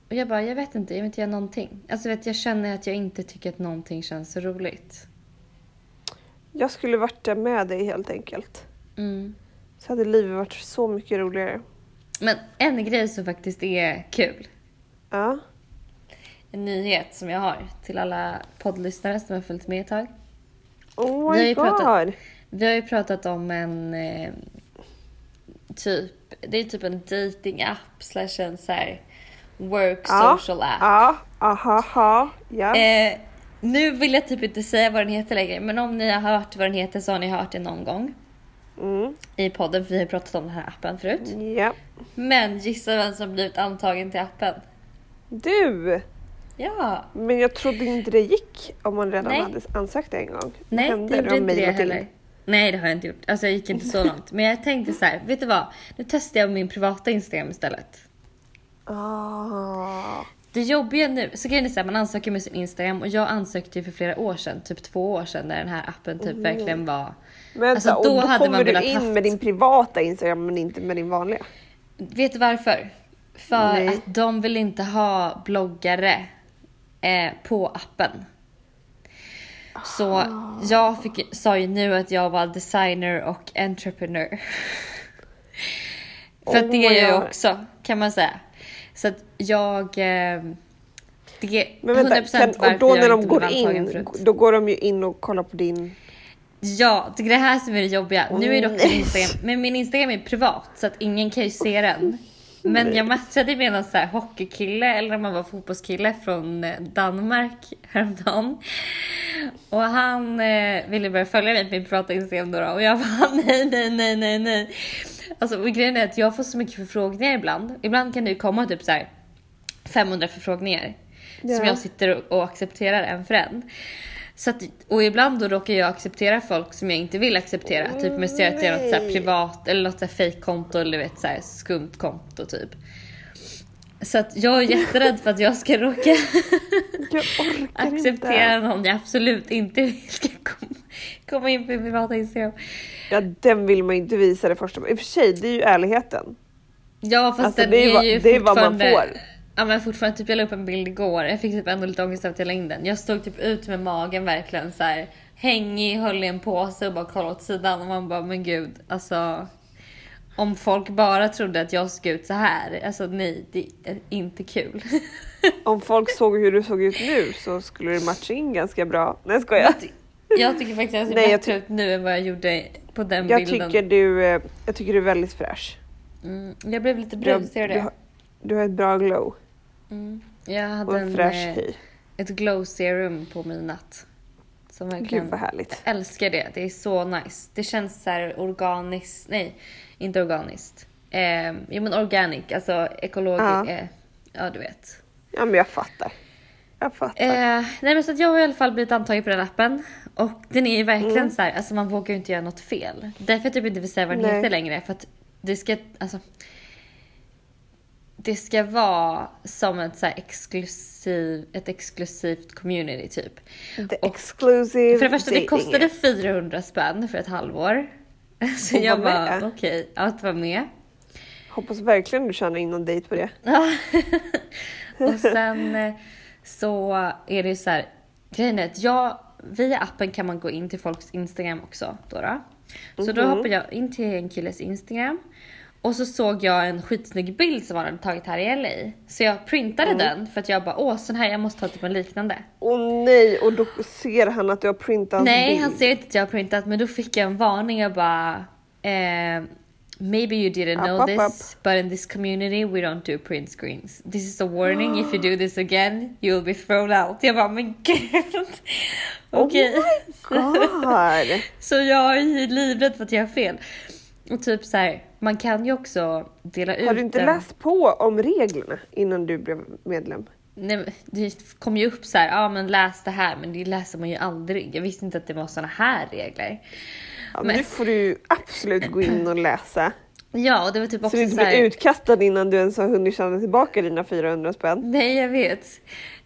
Och jag bara, jag vet inte, jag vill inte göra någonting. Alltså vet, jag känner att jag inte tycker att någonting känns så roligt. Jag skulle varit där med dig helt enkelt. Mm. Så hade livet varit så mycket roligare. Men en grej som faktiskt är kul. Ja. En nyhet som jag har till alla poddlyssnare som har följt med ett tag. Oh my vi god! Pratat, vi har ju pratat om en eh, typ Det är typ en dating app slash en så här work Ja, social app. Ja, aha, aha, ja. Eh, nu vill jag typ inte säga vad den heter längre, men om ni har hört vad den heter så har ni hört det någon gång Mm, i podden, för vi har pratat om den här appen förut. ja. Men gissa vem som blivit antagen till appen? Du! Ja, Men jag trodde inte det gick om man redan Nej. hade ansökt en gång. nej Hände det gjorde inte det heller. Nej det har jag inte gjort. Alltså jag gick inte så långt. Men jag tänkte så här, vet du vad? Nu testar jag min privata Instagram istället. Ah. Det jobbiga nu, så grejen är så här, man ansöker med sin Instagram och jag ansökte ju för flera år sedan, typ två år sedan när den här appen typ verkligen var Vänta, Alltså, då då hade man kommer du in haft- med din privata Instagram men inte med din vanliga? Vet du varför? För Nej. att de vill inte ha bloggare eh, på appen. Så Ah. jag fick, sa ju nu att jag var designer och entrepreneur. För att det Oh är jag God. också kan man säga. Så att jag... Eh, det är 100% Men vänta, kan, varför och då jag när de går in, förut. då går de ju in och kollar på din... Ja, det är det här som är det jobbiga. Åh, nu är dock min nej. Instagram, men min Instagram är privat så att ingen kan ju se den. Men jag matchade med någon så här hockeykille eller om man var fotbollskille från eh, Danmark häromdagen. Och han eh, ville börja följa mig på min privata Instagram då, och jag bara nej, nej, nej, nej, nej. Alltså och grejen är att jag får så mycket förfrågningar ibland. Ibland kan det ju komma typ så här 500 förfrågningar som Ja. jag sitter och, och accepterar en för en. Så att, och ibland då råkar jag acceptera folk som jag inte vill acceptera. Typ jag ser att det är något så här privat eller något fake-konto eller vet så här skumt konto typ. Så att jag är jätterädd för att jag ska råka Jag acceptera inte. någon jag absolut inte vill ska komma, in på min privata Instagram. Ja, den vill man ju inte visa det första. I och för sig, det är ju ärligheten. Ja fast Alltså, den det är är, vad- ju det är vad man får. Ja men fortfarande, typ jag la upp en bild igår. Jag fick typ ändå lite ångest av att jag la in den. Jag stod typ ut med magen verkligen så här hängig, höll i en påse och bara kollade åt sidan och man bara men gud alltså. Om folk bara trodde att jag såg ut så här, alltså nej det är inte kul. Om folk såg hur du såg ut nu så skulle det matcha in ganska bra. Nej jag skojar. jag tycker faktiskt att jag ser Nej, jag bättre ut nu än vad jag gjorde på den Jag bilden. tycker du, eh, jag tycker du är väldigt fräsch. Mm, jag blev lite Du brun, ser du du, det? har, du har ett bra glow Mm. Jag hade och en en, fräsch eh, hy. ett glow serum på min natt. Som verkligen... Gud vad härligt. Jag älskar det. Det är så nice. Det känns så här organiskt. Nej, inte organiskt. Eh, jo men organic, alltså ekologiskt. Ja. Eh, ja, du vet. Ja men jag fattar. Jag fattar. Eh, nej men så att jag har i alla fall blivit antagen på den appen. Och den är ju verkligen Mm. så här, alltså man vågar ju inte göra något fel. Därför jag typ inte vill säga vad den Nej. heter längre. För att det ska, alltså. Det ska vara som ett så exklusiv, ett exklusivt community typ. The och- exclusive För det första, det kostade app. 400 spänn för ett halvår. Så jag bara, okej, att vara med. Hoppas verkligen du tjänar in någon dejt på det. Och sen eh, så är det så här, grejen är att jag, via appen kan man gå in till folks Instagram också. Då då. Så då Mhm. hoppade jag in till en killes Instagram. Och så såg jag en skitsnygg bild som han hade tagit här i LA. Så jag printade Mm. den för att jag bara, åh sån här, jag måste ha typ en liknande. Åh nej, och då ser han att du har printat Nej, bild. han ser inte att jag har printat men då fick jag en varning och bara eh, Maybe you didn't Up, know up, this, but in this community we don't do print screens. This is a warning, if you do this again you'll be thrown out. Jag bara, men gud. Okej. Oh God. Så jag är ju livrädd för att jag har fel. Och typ så här, man kan ju också dela ut Har du inte en- läst på om reglerna innan du blev medlem? Nej, men det kom ju upp så här, ja men läs det här, men det läser man ju aldrig. Jag visste inte att det var såna här regler. Ja, Men- Nu får du absolut gå in och läsa. Ja, och det var typ Så också du så, inte här... blir utkastad innan du ens har hunnit tjäna tillbaka dina 400 spänn. Nej, jag vet.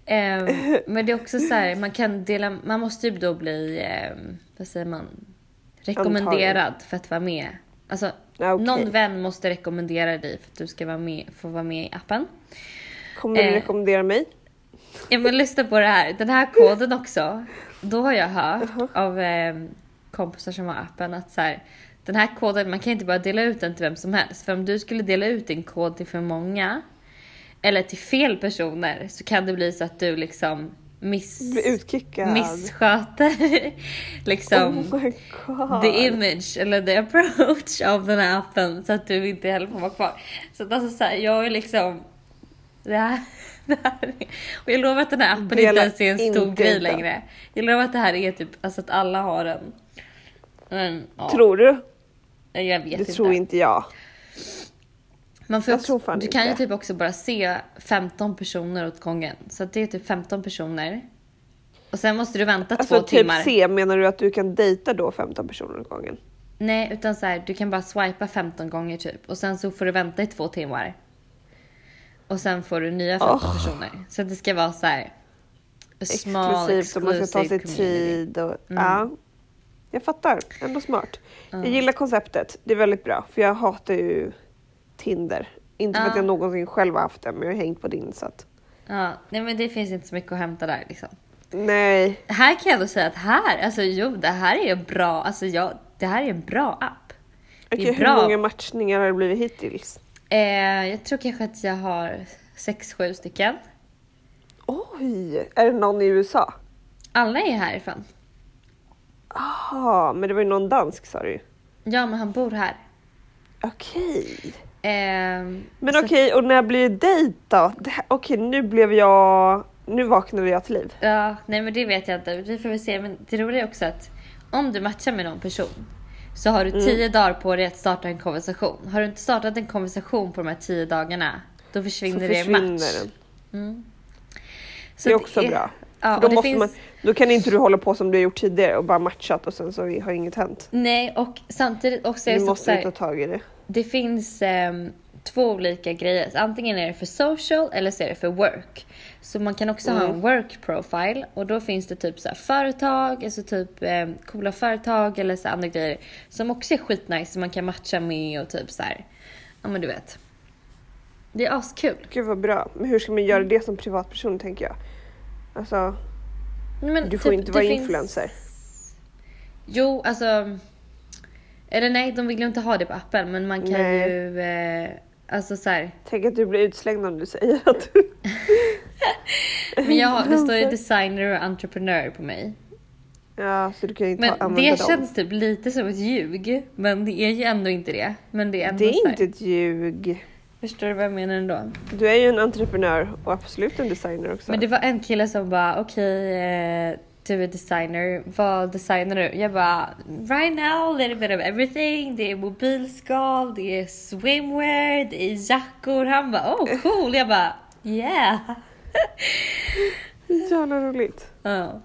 Ehm, men det är också så här, man kan dela, man måste ju då bli, ehm, vad säger man, rekommenderad för att vara med. Alltså, Ja, okej. någon vän måste rekommendera dig för att du ska vara med, få vara med i appen. Kommer du Eh. rekommendera mig? Ja men lyssna på det här, den här koden också. Då har jag hört av ehm, kompisar som har appen att så här, den här koden, man kan inte bara dela ut den till vem som helst. För om du skulle dela ut din kod till för många eller till fel personer så kan det bli så att du liksom miss, Blir utkickad. missköter liksom Oh the image eller the approach av den här appen så att du inte heller får vara kvar. Så att alltså så här, jag är liksom det här, det här är, och jag lovar att den här appen inte Dela ens är en stor inte grej längre. Jag lovar att det här är typ alltså att alla har den. Men ja, Tror du? jag vet Det inte. tror inte jag. Man får Jag också, tror fan du kan ju inte. typ också bara se 15 personer åt gången. Så det är typ 15 personer. Och sen måste du vänta Alltså två typ timmar. se, menar du att du kan dejta då 15 personer åt gången? Nej, utan så här, du kan bara swipa 15 gånger typ. Och sen så får du vänta i två timmar. Och sen får du nya 15 Åh. personer. Så det ska vara så här. Small, Exklusivt och man ska ta sig tid och Mm. ja. Jag fattar, ändå smart. Ja. Jag gillar konceptet, det är väldigt bra för jag hatar ju Tinder. Inte för Ja. att jag någonsin själv har haft det men jag har hängt på din så att Ja, nej men det finns inte så mycket att hämta där liksom. nej. Här kan jag ändå säga att här, alltså jo det här är bra, alltså jag, det här är en bra app. Okej, hur bra. många matchningar har det blivit hittills? Eh, jag tror kanske att jag har 6-7 stycken. Oj, är det någon i USA? Alla är härifrån. Jaha, men det var ju någon dansk sa du ju. Ja, men han bor här. Okej. Ehm, Men okej, och när blir det dejt då? Det Okej, nu blev jag... Nu vaknade jag till liv. Ja, nej men det vet jag inte. Vi får väl se. Men det roliga är också att om du matchar med någon person så har du Mm. 10 dagar på dig att starta en konversation. Har du inte startat en konversation på de här 10 dagarna, då försvinner, Så det försvinner match. den. Så det är också bra. Ja, då, det måste finns... man, då kan inte du hålla på som du har gjort tidigare och bara matchat och sen så har inget hänt. Nej, och samtidigt också är Du det så, måste här, ta tag i det. Det finns ehm, två olika grejer. Antingen är det för social eller så är det för work. Så man kan också ha Mm. en work profile och då finns det typ så företag, alltså typ eh, coola företag eller så andra grejer som också är skitnice som man kan matcha med och typ så här. Ja men du vet. Det är askul. Gud vad bra. Men hur ska man göra det som privatperson tänker jag? Alltså, Men du får typ, inte vara finns- influencer. Jo, alltså. Eller nej, de vill ju inte ha det på appen men man kan Nej. ju eh, alltså så här. Tänk att du blir utslängd om du säger att du... Men jag, har- det står ju designer och entreprenör på mig. Ja, så du kan ju inte ha- Men använda det dem. känns typ lite som ett ljug. Men det är ju ändå inte det. Men det är ändå Det är inte ett ljug. Förstår du vad jag menar ändå? Du är ju en entreprenör och absolut en designer också. Men det var en kille som bara okej eh, du är designer, vad designar du? Jag bara right now, a little bit of everything. Det är mobilskal, det är swimwear, det är jackor. Han bara oh cool. Jag bara yeah. Jävla roligt. Ja.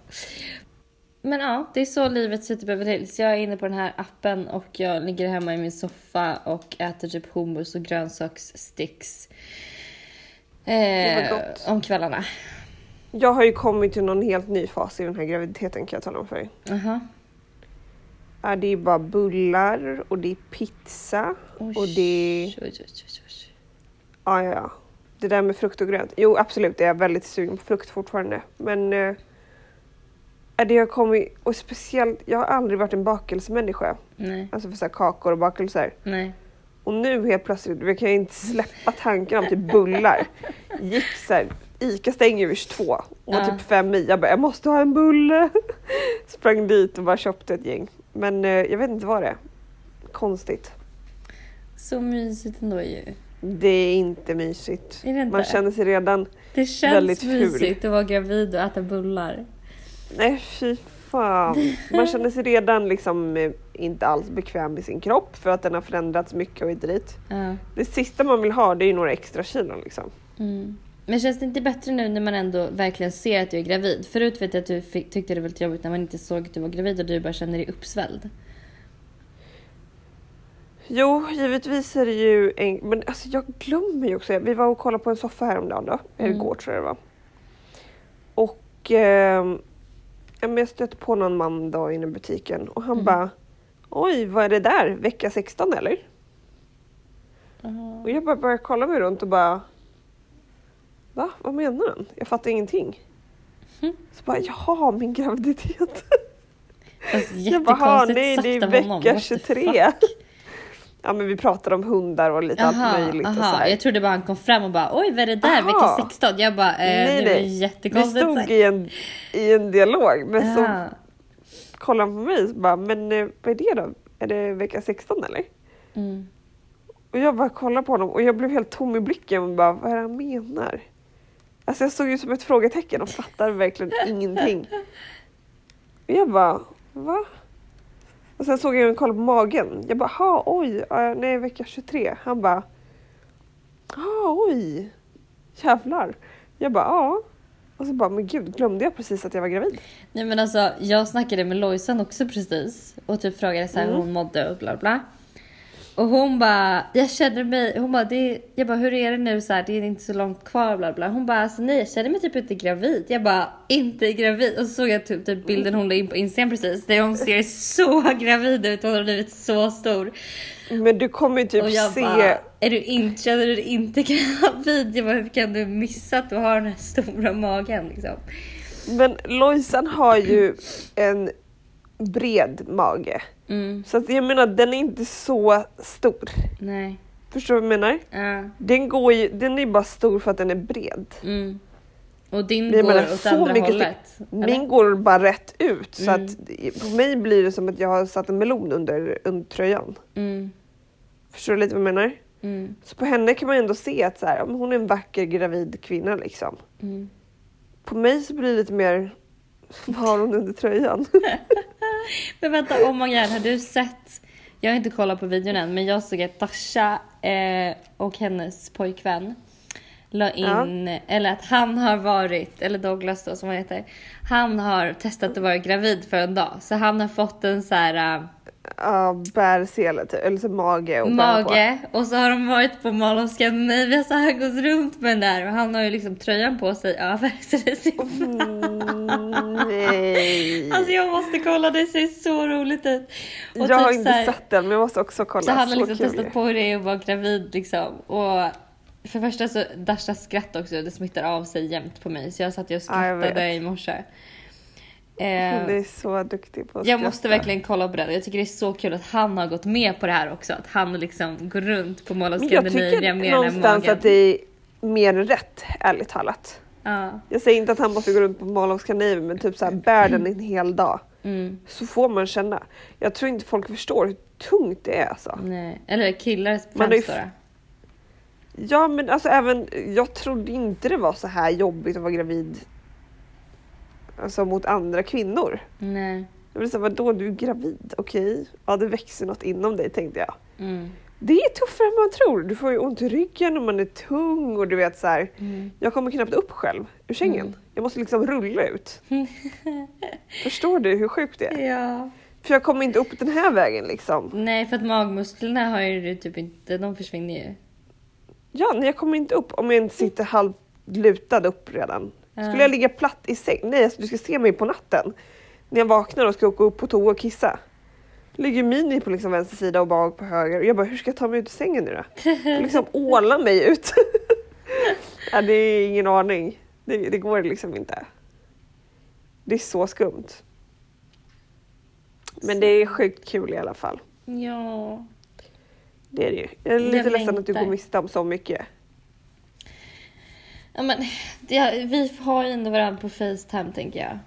Men ja, det är så livet ser typ över till. Så jag är inne på den här appen och jag ligger hemma i min soffa och äter typ hummus och grönsakssticks. Eh, om kvällarna. Jag har ju kommit till någon helt ny fas i den här graviditeten kan jag tala om för dig. Jaha. Ja, det är bara bullar och det är pizza Oj, och det oj. Ja, ja, ja. Det där med frukt och grönt. Jo, absolut, jag är väldigt sugen på frukt fortfarande. Men eh, det har kommit, och speciellt, jag har aldrig varit en bakelsemänniska. Nej, Alltså för så här kakor och bakelser. nej. Och nu helt plötsligt, jag kan jag inte släppa tanken om typ bullar. Gick så här, Ica stänger vid 22 och Ja. typ fem i. Jag bara, jag måste ha en bulle. Sprang dit och bara köpte ett gäng. Men eh, jag vet inte vad det är. Konstigt. Så mysigt ändå ju. Det är inte mysigt. Är inte? Man känner sig redan Det känns väldigt ful. mysigt att vara gravid och äta bullar. Nej fy fan. Man känner sig redan liksom eh, inte alls bekväm med sin kropp för att den har förändrats mycket och hit och dit. Ja. Det sista man vill ha det är ju några extra kilon liksom. Mm. Men känns det inte bättre nu när man ändå verkligen ser att du är gravid? Förut vet jag att du fick, tyckte det var lite jobbigt när man inte såg att du var gravid och du bara kände dig uppsvälld. Jo, givetvis är det ju en... Men alltså jag glömmer ju också. Vi var och kollade på en soffa häromdagen då. Mm. igår tror jag det var. Och men jag stötte på någon man då inne i butiken och han Mm. bara Oj, vad är det där? Vecka 16 eller? Och jag bara började kolla mig runt och bara Va? Vad menar han? Jag fattar ingenting. Mm. Så bara, jaha, min graviditet. Fast Jag bara, "Ha, jättekonstigt nej, det är vecka What the 23. fuck? ja men vi pratade om hundar och lite allt möjligt och så aha. här. Jag trodde bara han kom fram och bara oj vad är det där, Aha. vecka 16? Jag bara eh, Nej, det var nej. Vi jättekonstigt. stod i en, i en dialog men så Ja. kollade han på mig och bara men eh, vad är det då? Är det vecka 16 eller? Mm. Och jag bara kollade på honom och jag blev helt tom i blicken och bara vad är det han menar? Alltså jag såg ju som ett frågetecken och fattar verkligen ingenting. Och jag bara va? Och sen såg jag honom kolla på magen. Jag bara ha oj, ja, nej vecka 23. Han bara ha oj, jävlar. Jag bara ja. Och så bara men gud glömde jag precis att jag var gravid? Nej men alltså jag snackade med Lojsan också precis och typ frågade så här hur Mm. hon mådde och bla bla. Och hon bara, jag känner mig, hon bara, det, jag bara hur är det nu så här, det är inte så långt kvar bla bla. Hon bara, alltså nej jag känner mig typ inte gravid. Jag bara, inte gravid. Och så såg jag typ, typ bilden hon la in på Instagram precis, där hon ser så gravid ut, hon har blivit så stor. Men du kommer ju typ och jag se bara, är du inte, känner du dig inte gravid? Jag bara, hur kan du missa att du har den här stora magen liksom? Men Lojsan har ju en bred mage. Mm, Så att jag menar den är inte så stor. nej. Förstår du vad jag menar? Ja. Den, går ju, den är bara stor för att den är bred. Mm. Och din Jag går menar, åt så andra mycket hållet? eller? Min går bara rätt ut så Mm. att på mig blir det som att jag har satt en melon under, under tröjan. Mm. Förstår du lite vad jag menar? Mm. Så på henne kan man ändå se att så här, hon är en vacker gravid kvinna liksom. Mm. På mig så blir det lite mer, vad har hon under tröjan? Men vänta, oh my god, har du sett? Jag har inte kollat på videon än, men jag såg att Dasha eh, och hennes pojkvän la in, eller att han har varit, eller Douglas då som han heter, han har testat att vara gravid för en dag. Så han har fått en så här Ja, bärsele typ, eller så mage och mage och så har de varit på Mall of Scandinavia så han gått runt med den där och han har ju liksom tröjan på sig över så det ser Mm, nej. Alltså jag måste kolla, det ser så roligt ut. Och jag har typ inte så här- sett den men jag måste också kolla. Så han har liksom testat på hur det är att vara gravid liksom. Och för det första så Dashas skratt också, det smittar av sig jämt på mig. Så jag satt ju och Ja, skrattade vet. i morse. Hon Eh, är så duktig på att jag måste verkligen kolla på det. Jag tycker det är så kul att han har gått med på det här också. Att han liksom går runt på Mall of Scandinavia med den här någonstans magen. att det är mer rätt, ärligt talat. Ja. Jag säger inte att han måste gå runt på Mall of Scandinavia men typ såhär bär den en hel dag. Mm, Så får man känna. Jag tror inte folk förstår hur tungt det är alltså. nej. Eller killar främst då. Ja men alltså även, jag trodde inte det var så här jobbigt att vara gravid. Alltså mot andra kvinnor. Nej. Jag blev såhär, vadå du är gravid? Okej, ja det växer något inom dig tänkte jag. Mm, Det är tuffare än man tror. Du får ju ont i ryggen och man är tung och du vet så här. mm. Jag kommer knappt upp själv ur sängen. Mm. Jag måste liksom rulla ut. Förstår du hur sjukt det är? Ja. För jag kommer inte upp den här vägen liksom. Nej, för att magmusklerna har ju typ inte, de försvinner ju. Ja, nej, jag kommer inte upp om jag inte sitter halvt lutad upp redan. Skulle Ja. jag ligga platt i säng? Nej, alltså, du ska se mig på natten. När jag vaknar och ska åka upp på toa och kissa. Ligger Mini på liksom vänster sida och Bag på höger. Och jag bara, hur ska jag ta mig ut ur sängen nu då? Jag liksom åla mig ut. ja, det är ingen aning. Det, det går liksom inte. Det är så skumt. Men det är sjukt kul i alla fall. Ja. Det är det ju. Jag är lite Jag ledsen att du längtar. går miste om så mycket. Ja men det, vi har ju ändå varandra på Facetime tänker jag.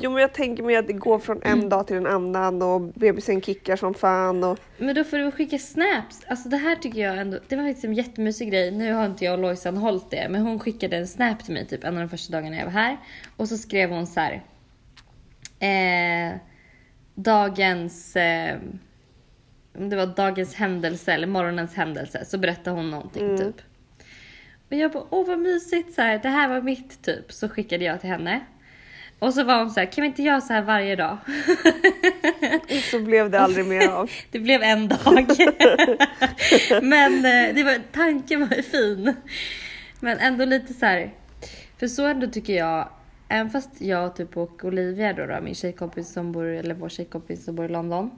Jo men jag tänker mig att det går från en dag till en annan och bebisen kickar som fan och Men då får du skicka snaps. Alltså det här tycker jag ändå, det var faktiskt en jättemysig grej. Nu har inte jag och Lojsan hållit det, men hon skickade en snap till mig typ en av de första dagarna jag var här. Och så skrev hon så här. Eh, dagens, eh, det var dagens händelse eller morgonens händelse, så berättade hon någonting Mm. typ. Och jag bara, åh vad mysigt så här, det här var mitt typ. Så skickade jag till henne. Och så var hon så här, kan vi inte göra så här varje dag? så blev det aldrig mer av. Det blev en dag. Men eh, det var, tanken var ju fin. Men ändå lite så här. För så ändå tycker jag, även fast jag typ och Olivia då, då min tjejkompis som bor, eller vår tjejkompis som bor i London.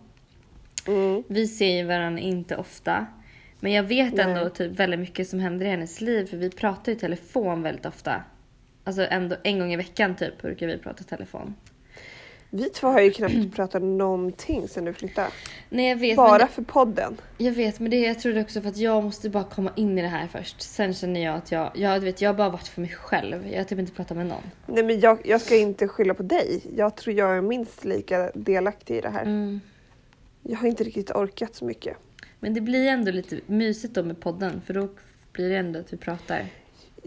Mm. Vi ser ju varandra inte ofta. Men jag vet ändå Nej. typ väldigt mycket som händer i hennes liv för vi pratar i telefon väldigt ofta. Alltså ändå en gång i veckan typ brukar vi prata telefon. Vi två har ju knappt pratat någonting sen du flyttade. Nej jag vet. Bara men, för podden. jag vet men det, jag tror det också för att jag måste bara komma in i det här först. Sen känner jag att jag, jag, vet, jag har bara varit för mig själv. Jag har typ inte pratat med någon. Nej men jag, jag ska inte skylla på dig. Jag tror jag är minst lika delaktig i det här. Mm. Jag har inte riktigt orkat så mycket. Men det blir ändå lite mysigt då med podden för då blir det ändå att vi pratar.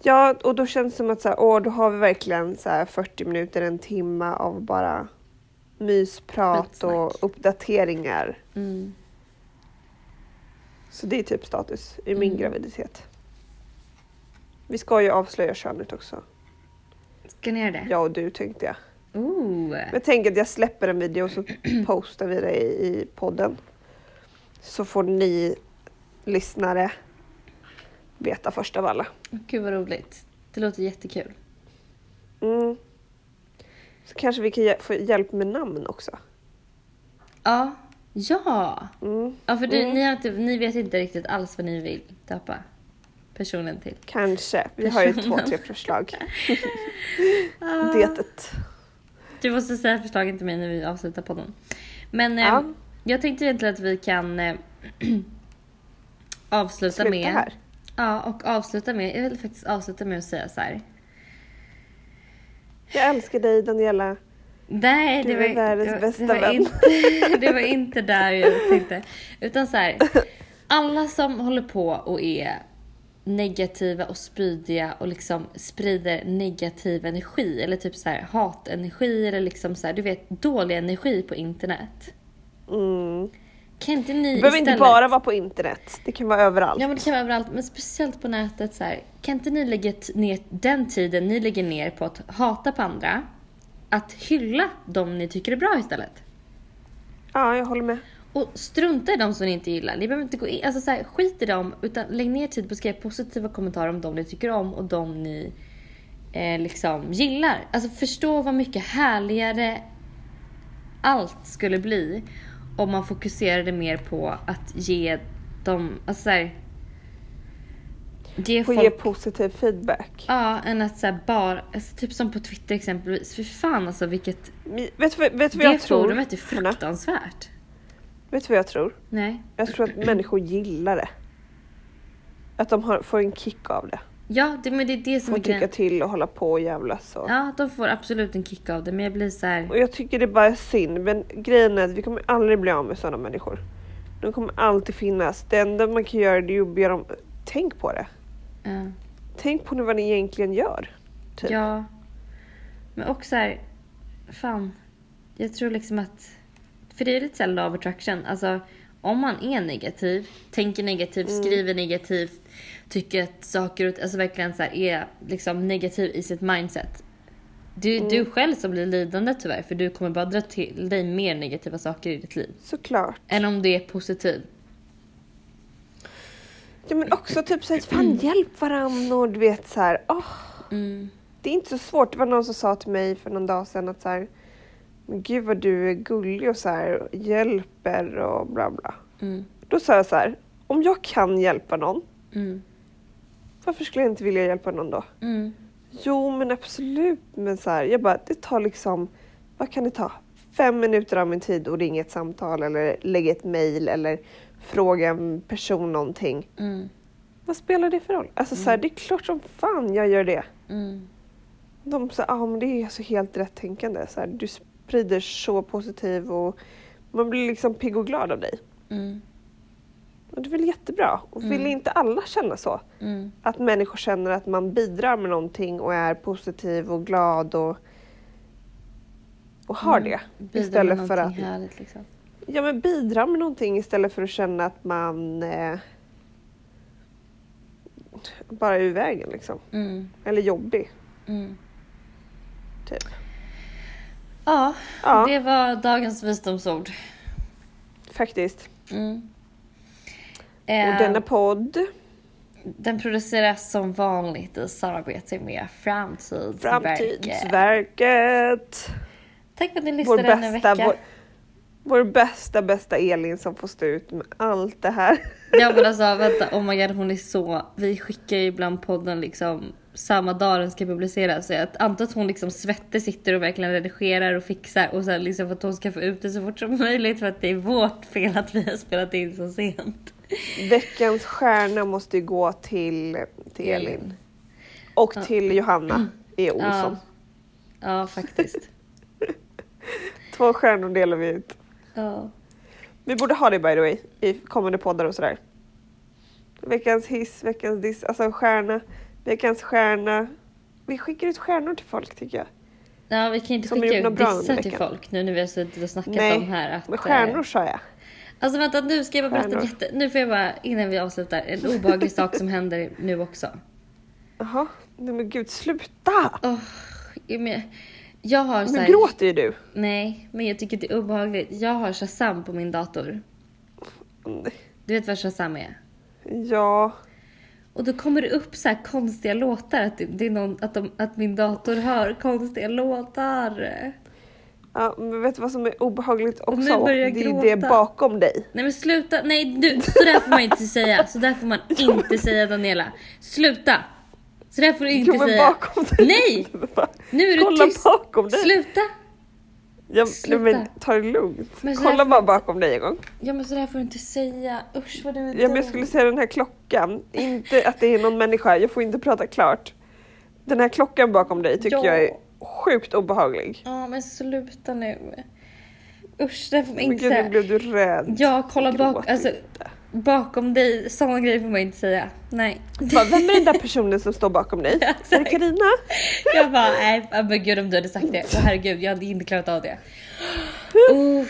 Ja, och då känns det som att så här, åh, då har vi verkligen så här 40 minuter, en timme av bara mysprat och uppdateringar. Mm. Så det är typ status i min Mm. graviditet. Vi ska ju avslöja könet också. Ska ni göra det? Jag och du tänkte jag. Ooh. Men tänk att jag släpper en video och så postar vi det i, i podden. Så får ni lyssnare veta först av alla. Gud vad roligt. Det låter jättekul. Mm. Så kanske vi kan få hjälp med namn också. Ja. Ja! Mm. Ja för du, Mm. ni, inte, ni vet inte riktigt alls vad ni vill döpa personen till. Kanske. Vi har ju två, tre förslag. Detet. Du måste säga förslagen till mig när vi avslutar podden. Men eh, Ja. Jag tänkte egentligen att vi kan eh, avsluta Sluta med... här. Ja, och avsluta med... Jag vill faktiskt avsluta med att säga så här. Jag älskar dig Daniela. Nej, Du det var, är världens det var, bästa det var vän. Inte, det var inte där jag tänkte. Utan så här. Alla som håller på och är negativa och spydiga och liksom sprider negativ energi eller typ så här hatenergi eller liksom så här, du vet dålig energi på internet. Mm. Kan inte ni Det behöver istället... inte bara vara på internet. Det kan vara överallt. Ja men det kan vara överallt, men speciellt på nätet så här. Kan inte ni lägga ner den tiden ni lägger ner på att hata på andra, att hylla dem ni tycker är bra istället? Ja, jag håller med. Och strunta i dem som ni inte gillar. Ni behöver inte gå in, alltså så här, skit i dem utan lägg ner tid på att skriva positiva kommentarer om dem ni tycker om och dem ni eh, liksom gillar. Alltså förstå vad mycket härligare allt skulle bli om man fokuserade mer på att ge dem, alltså så här, ge folk ge positiv feedback. Ja, än att så här bara, alltså typ som på Twitter exempelvis. För fan alltså vilket... Mi- Vet du vad, Det jag tror? forumet är fruktansvärt. Vet du vad jag tror? Nej. Jag tror att människor gillar det. Att de har, får en kick av det. Ja, det, men det är det som Får är tycka grejen. till och hålla på och jävlas. Och. Ja, de får absolut en kick av det. Men jag blir så här... och jag tycker det bara är synd. Men grejen är att vi kommer aldrig bli av med sådana människor. De kommer alltid finnas. Det enda man kan göra det är att be dem, tänk på det. Ja. Tänk på vad ni egentligen gör. Typ. ja. Men också så här... Fan. Jag tror liksom att... För det är lite såhär love attraction. Alltså om man är negativ, tänker negativt, Mm. skriver negativt, tycker att saker och alltså verkligen så här är liksom negativ i sitt mindset. Det är Mm. du själv som blir lidande tyvärr för du kommer bara dra till dig mer negativa saker i ditt liv. Såklart. Än om du är positiv. Ja men också typ såhär, fan hjälp varandra och du vet så här. åh, Mm. Det är inte så svårt. Det var någon som sa till mig för någon dag sedan att så här, men gud vad du är gullig och så här, och hjälper och bla bla. Mm. Då sa jag så här, om jag kan hjälpa någon, Mm. Varför skulle jag inte vilja hjälpa någon då? Mm. Jo men absolut, men så här, jag bara, det tar liksom, vad kan det ta? Fem minuter av min tid och ringa ett samtal eller lägga ett mail eller fråga en person någonting. Mm. Vad spelar det för roll? Alltså så här, det är klart som fan jag gör det. Mm. De sa, ah, men det är så helt rätt tänkande. Så här, du sprider så positiv och man blir liksom pigg och glad av dig. Mm. Och det är väl jättebra. Och vill Mm. inte alla känna så? Mm. Att människor känner att man bidrar med någonting och är positiv och glad och, och har det. Bidra Istället med för att härligt liksom. ja, men bidra med någonting istället för att känna att man eh, bara är ur vägen liksom. Mm. Eller jobbig. Mm. Typ. Ja, Ja. det var dagens visdomsord. Faktiskt. Mm. Och Eh, denna podd Den produceras som vanligt i samarbete med Framtidsverket. Framtidsverket. Tack för att ni lyssnade denna bästa, vecka. vår, vår bästa, bästa Elin som får stå ut med allt det här. Ja men alltså vänta, oh my god hon är så... Vi skickar ju ibland podden liksom samma dag den ska publiceras. Så jag antar att hon liksom Svette sitter och verkligen redigerar och fixar och sen liksom för att hon ska få ut det så fort som möjligt för att det är vårt fel att vi har spelat in så sent. Veckans stjärna måste ju gå till, till Elin. Och till Johanna E. Olsson. Ja, ja faktiskt. Två stjärnor delar vi ut. Ja. Vi borde ha det by the way i kommande poddar och sådär. Veckans hiss, veckans diss, alltså stjärna, veckans stjärna. Vi skickar ut stjärnor till folk tycker jag. ja, vi kan inte Som skicka ut dissar till folk nu när vi har suttit och snackat Nej, om här att... men eh, stjärnor sa jag. Alltså vänta, nu ska jag bara berätta jätte... Nu får jag bara, innan vi avslutar, en obehaglig sak som händer nu också. Jaha, nej men gud sluta! Jag men- jag har så Nu här, gråter ju du. Nej, men jag tycker det är obehagligt. Jag har Shazam på min dator. Du vet vad Shazam är? Ja, Och då kommer det upp så här konstiga låtar, att, det är någon, att, de, att min dator hör konstiga låtar. Ja men vet du vad som är obehagligt också? det är det bakom dig. Nej men sluta, nej du, så där får man inte säga. Så där får man inte säga Daniela. Sluta! Så där får du inte Jo men säga. bakom dig. Nej! Nu är du Kolla tyst. bakom dig. Sluta! Ja, Sluta. men ta det lugnt. Kolla bara bakom dig en gång. Ja men så där får du inte säga. Usch vad du är Ja, men jag skulle säga den här klockan, inte att det är någon människa, jag får inte prata klart. Den här klockan bakom dig tycker Ja. jag är sjukt obehaglig. Ja men sluta nu. Usch, det får man inte gud, nu säga. blev du rädd. Ja, kolla bak, alltså, bakom dig. Sådana grejer får man inte säga. Nej. Bara, Vem är den där personen som står bakom dig? Ja, Är det. Karina? Jag bara, nej ja, men gud om du hade sagt det. Åh herregud, jag hade inte klarat av det. Oh,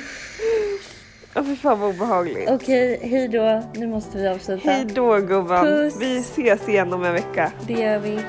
Åh fy fan vad obehagligt. Okej, hej då. Nu måste vi avsluta. Hej då gumman. Puss. Vi ses igen om en vecka. Det gör vi.